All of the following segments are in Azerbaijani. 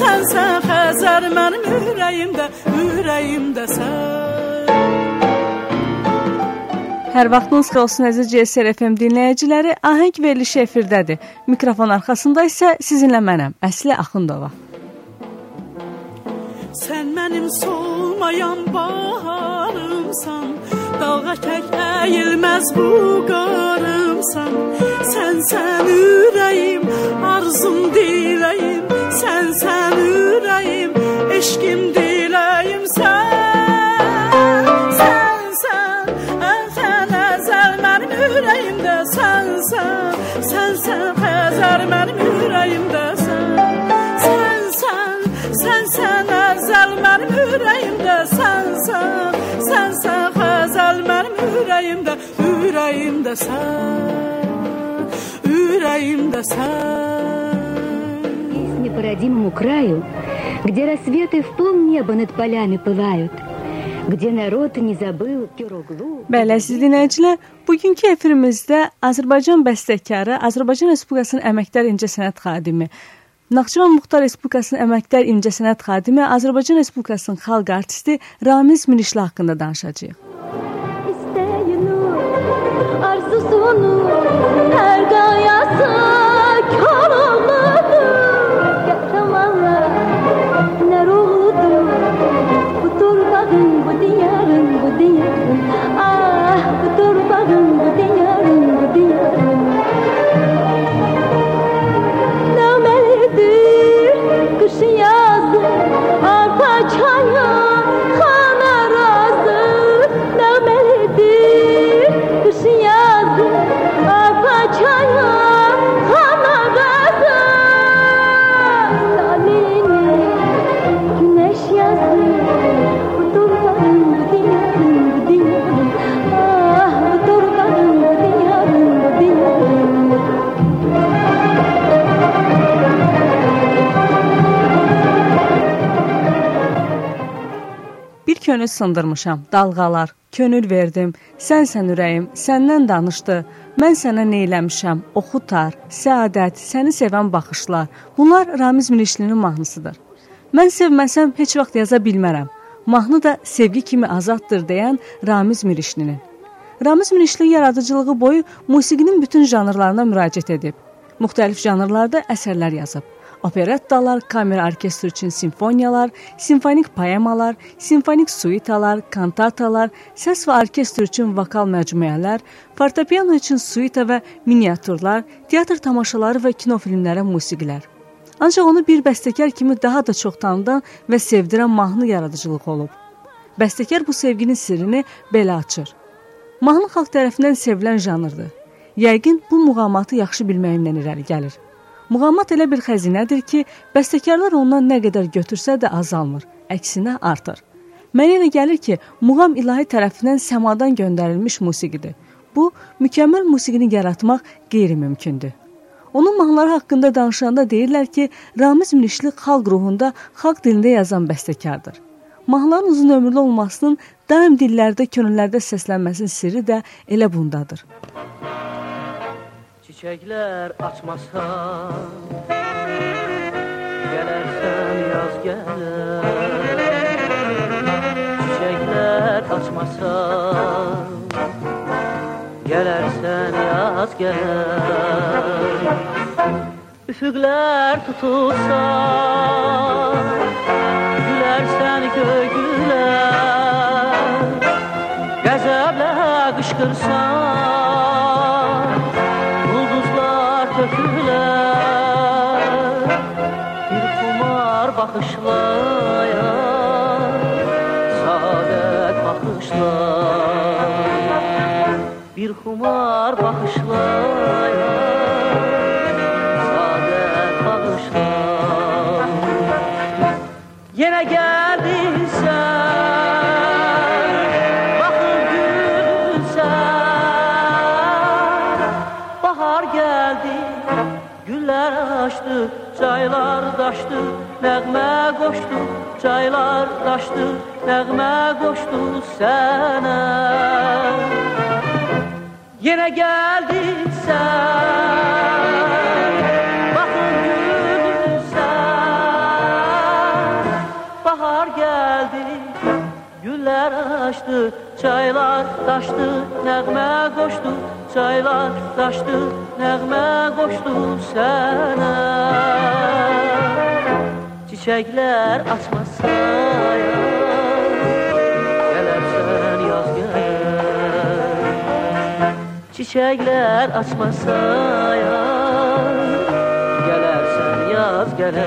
Sənsən Xəzər mənim ürəyimdə, ürəyimdə sən. Hər vaxtınız xeyir olsun əziz CSR FM dinləyiciləri. Ahəng verilişi efirdədir. Mikrofon arxasında isə sizinlə mənəm, Əsli Axundova. Sən mənim solmayan baharımsan, dalğa tək əyilməz bu qarımsan. Sən sən ürəyim, arzum diləyim, sən sən ürəyim, eşqim diləyim sən. Sən sən, sən əzəl mənim ürəyimdə sənsən, sən sən Xəzər mənim ürəyimdə sən. Sən sən, sən sən əzəl mənim ürəyimdə sənsən, sən ürəyimdə sən, ürəyimdə sən. непрородимому краю, где рассветы в полнеба над полями пылают, где народ не забыл Пироглу. Bəli, əziz dinləyicilər, bugünkü efirimizdə Azərbaycan bəstəkarı, Azərbaycan Respublikasının əməkdar incəsənət xadimi, Naxçıvan Muxtar Respublikasının əməkdar incəsənət xadimi, Azərbaycan Respublikasının xalq artisti Ramiz Minişli haqqında danışacağıq. arzusunu her gayası kar olmadı. Kahramanlara ne oldu bu torbanın bu diyarın bu diyarın. Bir könül sındırmışam, dalğalar, könül verdim, sənsən ürəyim, səndən danışdı. Mən sənə neyləmişəm, oxutar, səadət, səni sevən baxışlar. Bunlar Ramiz Minişlinin mahnısıdır. Mən sevməsəm heç vaxt yaza bilmərəm. Mahnı da sevgi kimi azaddır deyən Ramiz Mirişlinin. Ramiz Mirişli yaradıcılığı boyu musiqinin bütün janrlarına müraciət edib. Müxtəlif janrlarda əsərlər yazıb. Operettalar, kamera orkestri üçün simfoniyalar, simfonik poemalar, simfonik suitalar, kantatalar, səs və orkestr üçün vokal məcmuələr, fortepiano üçün suita və miniatürlər, teatr tamaşaları və kino filmlərə musiqilər. Ancaq onu bir bəstəkar kimi daha da çox tanıdan və sevdirən mahnı yaradıcılığı olub. Bəstəkar bu sevginin sirrini belə açır. Mahnı xalq tərəfindən sevilən janrdır. Yəqin bu muğamatı yaxşı bilməyimdən irəli gəlir. Muğamat elə bir xəzinədir ki, bəstəkarlar ondan nə qədər götürsə də azalmır, əksinə artır. Mənə elə gəlir ki, muğam ilahi tərəfindən səmadan göndərilmiş musiqidir. Bu, mükəmməl musiqini yaratmaq qeyri-mümkündür. Onun mahnıları haqqında danışanda deyirlər ki, Ramiz Minişli xalq ruhunda, xalq dilində yazan bəstəkardır. Mahnıların uzun ömürlü olmasının daim dillərdə, könüllərdə səslənməsinin sirri də elə bundadır. Çiçekler açmasa Gelersen yaz gelir. Çiçekler açmasa Gelersen yaz gelir. Üfüqlər tutulsa Gülərsən göy gülər Qəzəblə qışqırsan xumar baxışlayar Sadət baxışlar Bir xumar baxışlayar qoşdu, çaylar daşdı, nəğmə qoşdu sənə. Yenə gəldin sən, baxın gülün sən, bahar gəldi, güllər açdı, çaylar daşdı, nəğmə qoşdu, çaylar daşdı, nəğmə qoşdu sənə. Çiçekler açmasa Gelersen yaz gelir Çiçekler açmasa Gelersen yaz gelir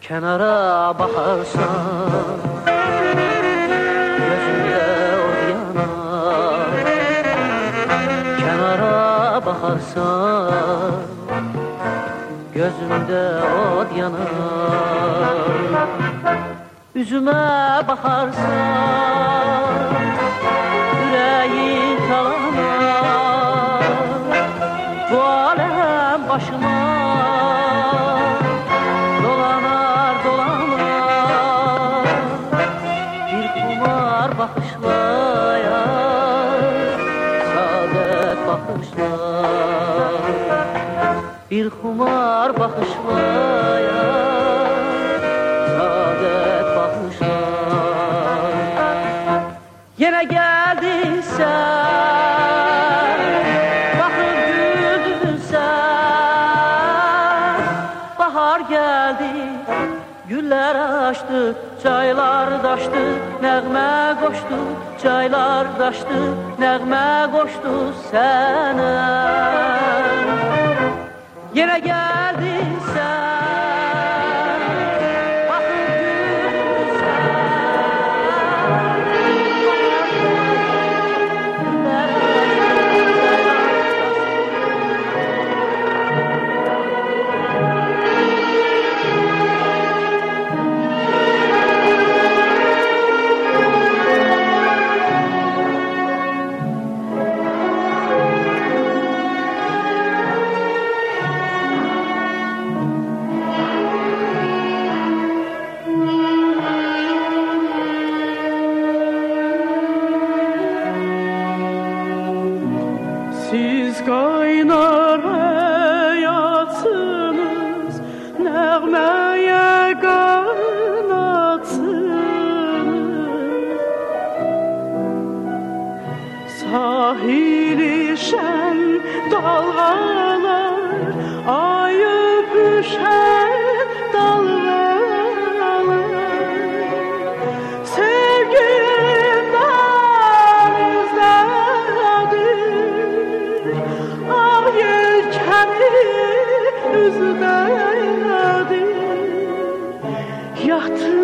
Kenara bakarsan bakarsan Gözümde od yanar. Üzüme bakarsan Yüreğin talanar. Bu alem başıma Bir kumar bakışlayar Saadet bakışlar Yine geldin sen Bakıp güldün sen. Bahar geldi Güller açtı Çaylar daştı Nəğmə qoşdu Çaylar daştı Nəğmə qoşdu sənə Yeah yeah. Yachtı.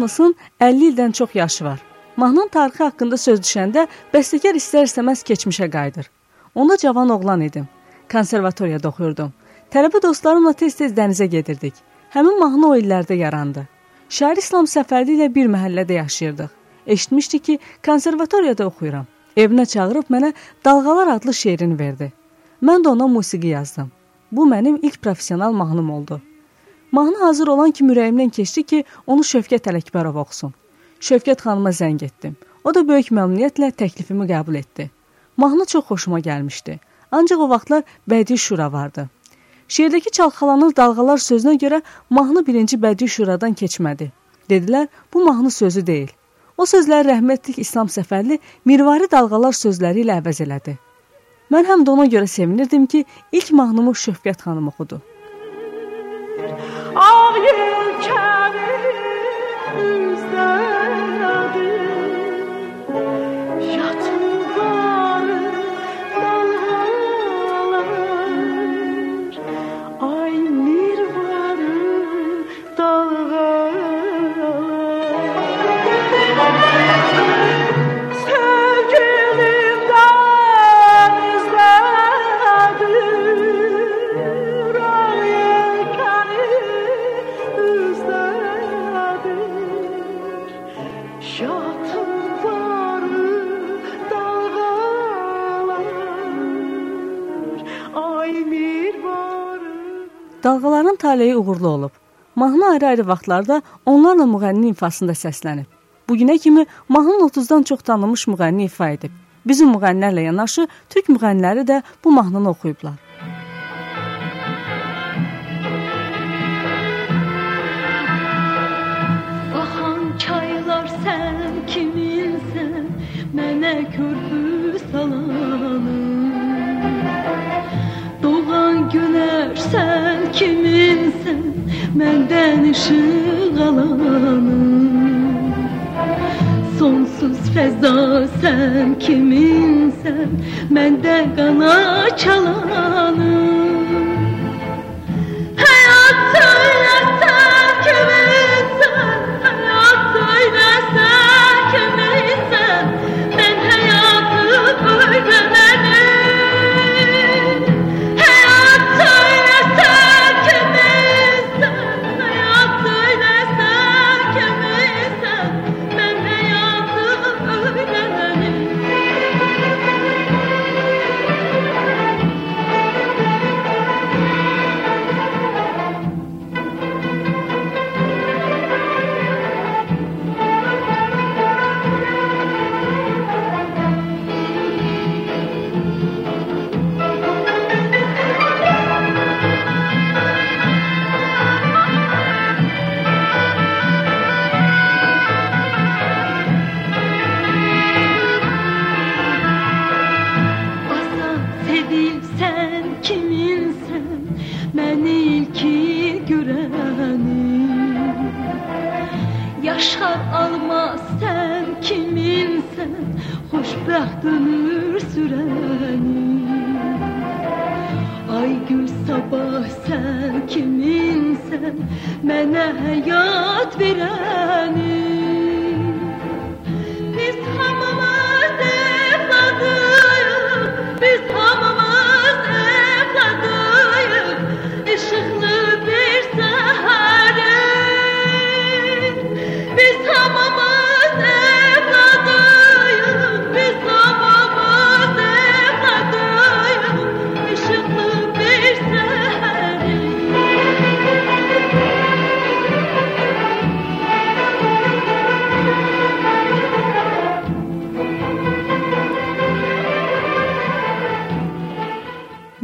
Mahnısının 50 ildən çox yaşı var. Mahnının tarixi haqqında söz düşəndə bəstəkar istər-istəməz keçmişə qayıdır. Onda cavan oğlan idim. Konservatoriyada oxuyurdum. Tələbə dostlarımla tez-tez dənizə gedirdik. Həmin mahnı o illərdə yarandı. Şair İslam Səfərli ilə bir məhəllədə yaşayırdıq. Eşitmişdi ki, konservatoriyada oxuyuram. Evinə çağırıb mənə Dalğalar adlı şeirini verdi. Mən də ona musiqi yazdım. Bu mənim ilk professional mahnım oldu. Mahnı hazır olan kimi ürəyimdən keçdi ki, onu Şövkət Ələkbərov oxusun. Şövkət xanıma zəng etdim. O da böyük məmnuniyyətlə təklifimi qəbul etdi. Mahnı çox xoşuma gəlmişdi. Ancaq o vaxtlar bədii şura vardı. Şeirdəki çalxalanır dalğalar sözünə görə mahnı birinci bədii şuradan keçmədi. Dedilər, bu mahnı sözü deyil. O sözləri rəhmətlik İslam Səfərli Mirvari dalğalar sözləri ilə əvəz elədi. Mən həm də ona görə sevinirdim ki, ilk mahnımı Şövkət xanım oxudu. of you coming. Dalğaların taleyi uğurlu olub. Mahnı ayrı-ayrı vaxtlarda onlarla müğənni ifasında səslənib. Bu günə kimi mahnının 30-dan çox tanınmış müğənni ifa edib. Bizim müğənnilərlə yanaşı türk müğənniləri də bu mahnını oxuyublar. Baxan çaylar sən kiminsən Mənə körpü salanım Doğan günəş sən kimin kiminsin? Benden ışık alanım Sonsuz feza sen kimin kiminsen? Bende kana çalanım Hayatım Başar alma sen kiminsen? Hoşbaht ömür süreni. Ay gül sabah sen kiminsen? Mene hayat vereni.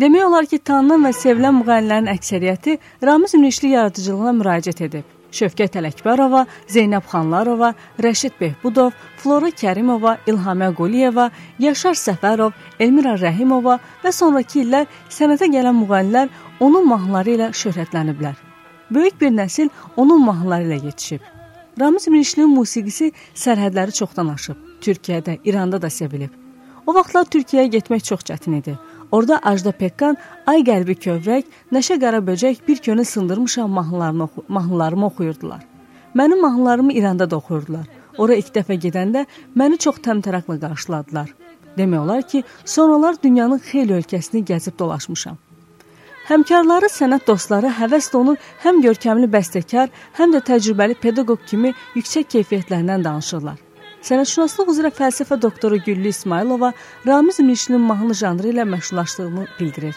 Demək olar ki, tanınan və sevilən müğənnilərin əksəriyyəti Ramiz Ünişli yaradıcılığına müraciət edib. Şövkət Ələkbərova, Zeynəb Xanlarova, Rəşid Behbudov, Flora Kərimova, İlhamə Quliyeva, Yaşar Səfərov, Elmira Rəhimova və sonrakı illər sənətə gələn müğənnilər onun mahnıları ilə şöhrətləniblər. Böyük bir nəsil onun mahnıları ilə yetişib. Ramiz Ünişlinin musiqisi sərhədləri çoxdan aşıb. Türkiyədə, İranda da sevilib. O vaxtlar Türkiyəyə getmək çox çətin idi. Orada Ajda Pekkan, Ay qəlbi kövrək, Nəşə qara böcək bir könül sındırmışam mahnılarını oxu mahnılarımı oxuyurdular. Mənim mahnılarımı İranda da oxuyurdular. Ora ilk dəfə gedəndə məni çox təmtəraqlı qarşıladılar. Demək olar ki, sonralar dünyanın xeyli ölkəsini gəzib dolaşmışam. Həmkarları, sənət dostları həvəslə onun həm görkəmli bəstəkar, həm də təcrübəli pedaqoq kimi yüksək keyfiyyətlərindən danışırlar. Sənətşünaslıq üzrə fəlsəfə doktoru Güllü İsmailova Ramiz Ünişlinin mahnı janrı ilə məşhurlaşdığını bildirir.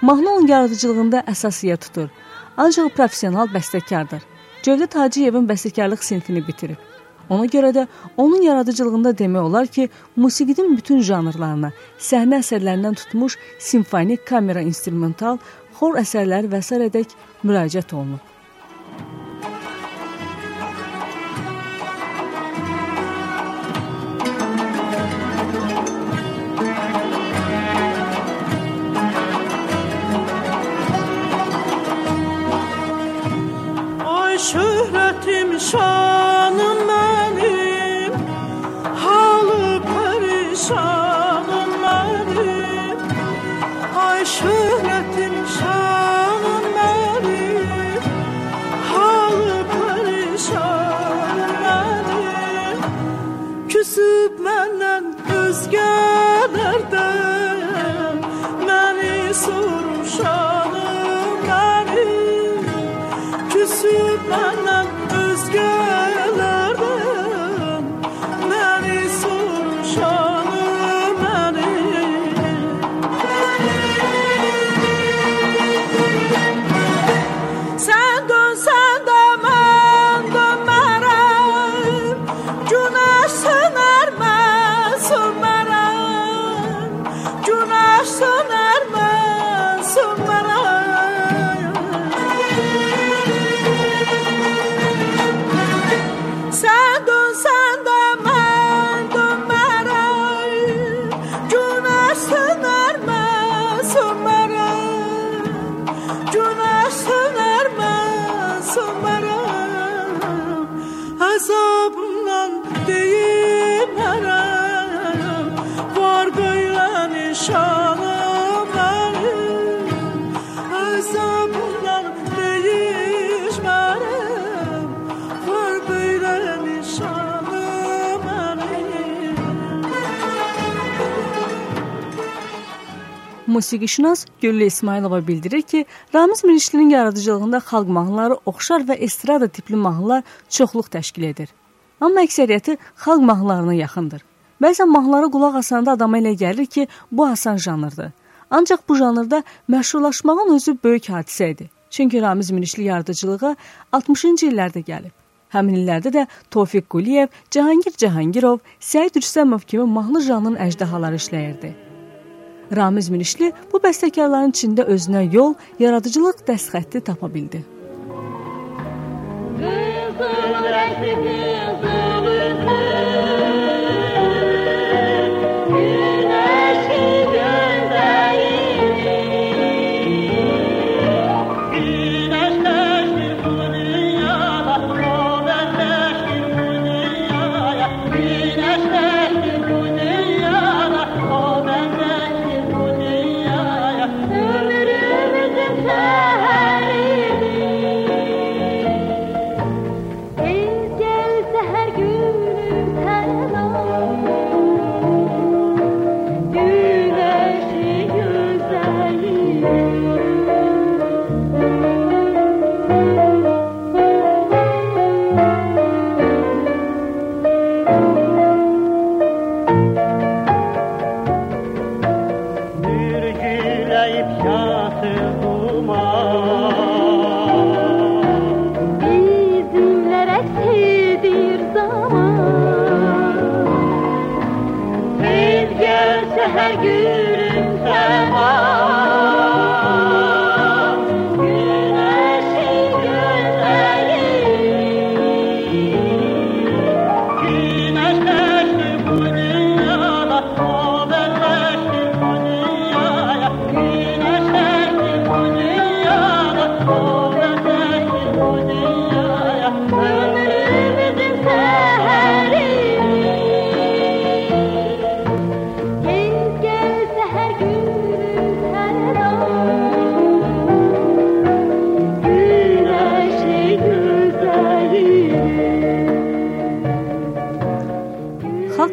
Mahnı onun yaradıcılığında əsas yer tutur. Ancaq professional bəstəkardır. Cövdət Hacıyevin bəstəkarlıq sinfini bitirib. Ona görə də onun yaradıcılığında demək olar ki, musiqinin bütün janrlarına, səhnə əsərlərindən tutmuş simfonik, kamera, instrumental, xor əsərləri və s. müraciət olunub. 说。Musiqişünas Güllü İsmailova bildirir ki, Ramiz Mirişlinin yaradıcılığında xalq mahnıları oxşar və estrada tipli mahnılar çoxluq təşkil edir. Amma əksəriyyəti xalq mahnılarına yaxındır. Bəzən mahnılara qulaq asanda adama elə gəlir ki, bu asan janrdır. Ancaq bu janrda məşhurlaşmağın özü böyük hadisə idi. Çünki Ramiz Mirişli yaradıcılığa 60-cı illərdə gəlib. Həmin illərdə də Tofiq Quliyev, Cahangir Cahangirov, Səid Rüstəmov kimi mahnı janrının əjdahaları işləyirdi. Ramiz Mirişli bu bəstəkarların içində özünə yol, yaradıcılıq dəstxətti tapa bildi. Kızıl renkli kızıl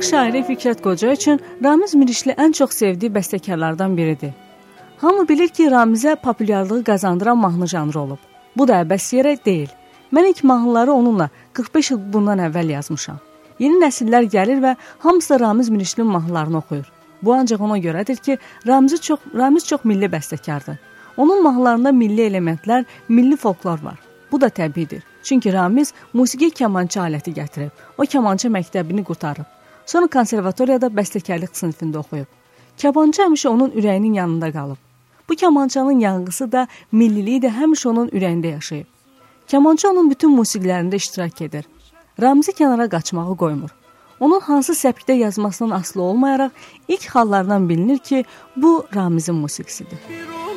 Xalq şairi Fikrət Qoca üçün Ramiz Mirişli ən çox sevdiyi bəstəkarlardan biridir. Hamı bilir ki, Ramizə populyarlığı qazandıran mahnı janrı olub. Bu da əbəs yerə deyil. Mən ilk mahnıları onunla 45 il bundan əvvəl yazmışam. Yeni nəsillər gəlir və hamısı Ramiz Mirişlinin mahnılarını oxuyur. Bu ancaq ona görədir ki, Ramiz çox Ramiz çox milli bəstəkardır. Onun mahnılarında milli elementlər, milli folklor var. Bu da təbiidir. Çünki Ramiz musiqi kamança aləti gətirib. O kamança məktəbini qurtarıb. Sonra konservatoriyada bəstəkarlıq sinifində oxuyub. Kamança həmişə onun ürəyinin yanında qalıb. Bu kamançanın yanğısı da, milliliyi də həmişə onun ürəyində yaşayıb. Kamança onun bütün musiqilərində iştirak edir. Ramizi kənara qaçmağı qoymur. Onun hansı səpkdə yazmasından asılı olmayaraq ilk hallardan bilinir ki, bu Ramizin musiqisidir. Bir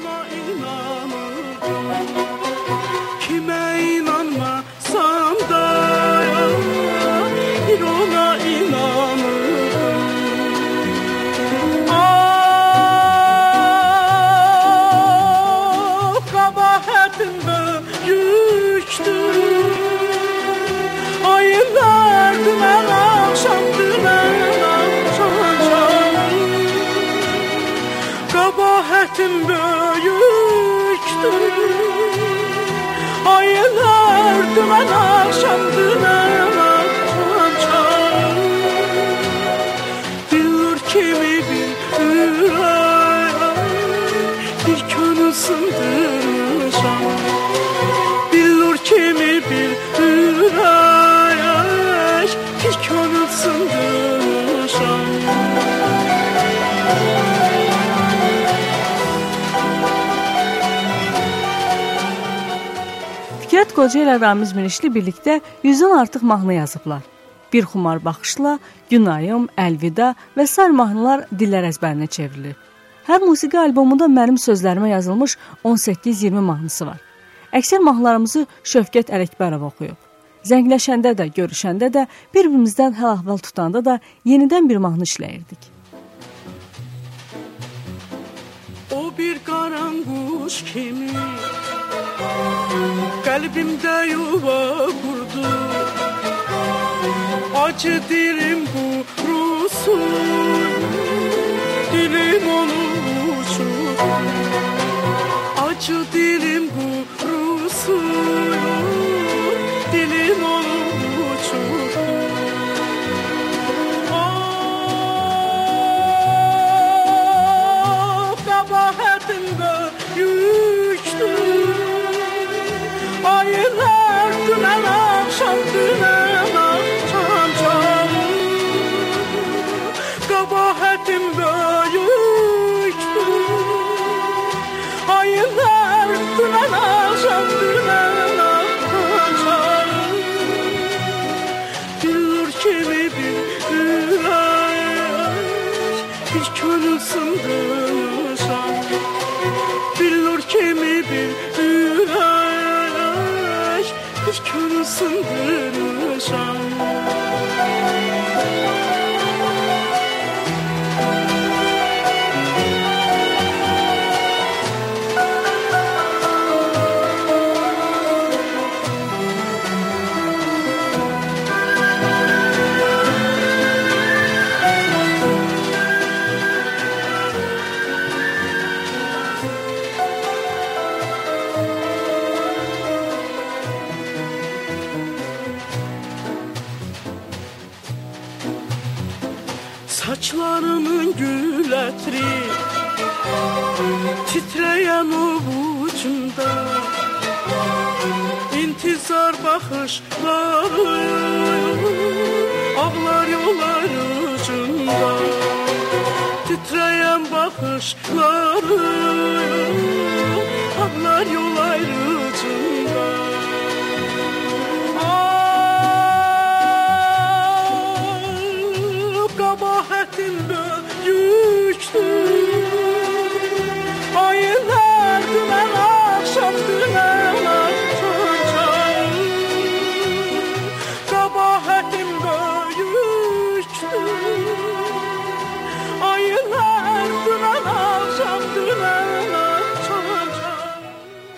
Kabahatim büyüktür. Aylar dümen akşam Fikrət Qoca ilə Ramiz Mirişli birlikdə 100-dən artıq mahnı yazıblar. Bir xumar baxışla, Günayım, Əlvida və sair mahnılar dillər əzbərinə çevrilib. Hər musiqi albomunda mənim sözlərimə yazılmış 18-20 mahnısı var. Əksər mahnılarımızı Şövkət Ələkbərov oxuyub. Zəngləşəndə də, görüşəndə də, bir-birimizdən həl-əhval tutanda da yenidən bir mahnı işləyirdik. O bir qaranquş kimi Kalbimde yuva kurdu. Acı dilim bu Rusul Dilim onu uçurdu Acı dilim bu Rusul Saçlarımın gül ətri Titrəyən ovucumda İntizar baxışları Ağlar yollar ucunda Titrəyən baxışları Ağlar yollar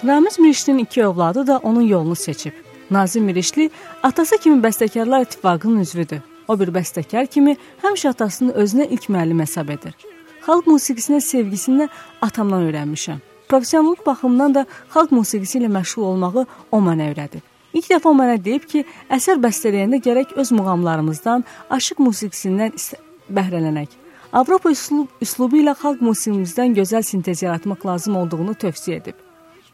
Ramiz Mirişlinin iki övladı da onun yolunu seçib. Nazim Mirişli atası kimi bəstəkarlar ittifaqının üzvüdür. O bir bəstəkar kimi həmişə atasını özünə ilk müəllim hesab edir. Xalq musiqisinə sevgisini atamdan öyrənmişəm. Professionallıq baxımından da xalq musiqisi ilə məşğul olmağı o mənə öyrədib. İlk dəfə o mənə deyib ki, əsər bəstələyəndə gərək öz muğamlarımızdan, aşıq musiqisindən bəhrələnək. Avropa üslub, üslubu ilə xalq musiqimizdən gözəl sintez yaratmaq lazım olduğunu tövsiyə edib.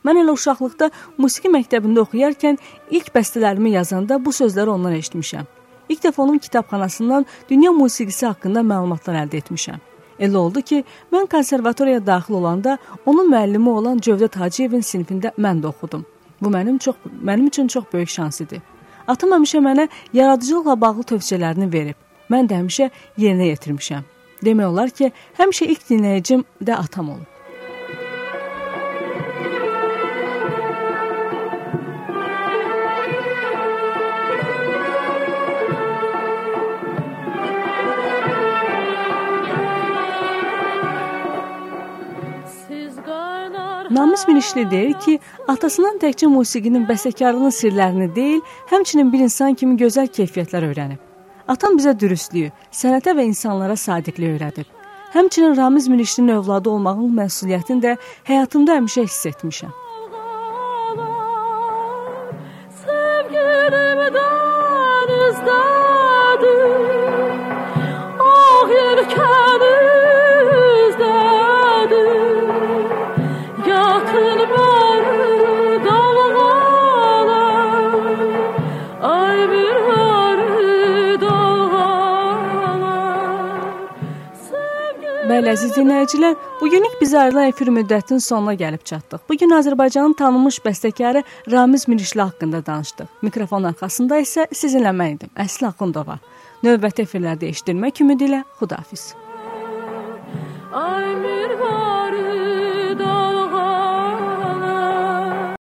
Mən elə uşaqlıqda musiqi məktəbində oxuyarkən ilk bəstələrimi yazanda bu sözləri ondan eşitmişəm. İlk dəfə onun kitabxanasından dünya musiqisi haqqında məlumatlar əldə etmişəm. Elə oldu ki, mən konservatoriyaya daxil olanda onun müəllimi olan Cövdət Hacıyevin sinifində mən də oxudum. Bu mənim çox mənim üçün çox böyük şans idi. Atam həmişə mənə yaradıcılıqla bağlı tövsiyələrini verib. Mən də həmişə yerinə yetirmişəm. Demək olar ki, həmişə ilk dinləyicim də atam olub. Namus Minişli deyir ki, atasından təkcə musiqinin bəstəkarlığının sirlərini deyil, həmçinin bir insan kimi gözəl keyfiyyətlər öyrənib. Atam bizə dürüstlüyü, sənətə və insanlara sadiqliyi öyrədib. Həmçinin Ramiz Minişlinin övladı olmağın məsuliyyətini də həyatımda həmişə hiss etmişəm. Əziz dinləyicilər, bu günlük bizə ayrılan efir müddətinin sonuna gəlib çatdıq. Bu gün Azərbaycanın tanınmış bəstəkarı Ramiz Mirişli haqqında danışdıq. Mikrofon arxasında isə sizinlə mən idim, Əsli Axundova. Növbəti efirlərdə eşidilmək ümidi ilə Xudafiz. Ay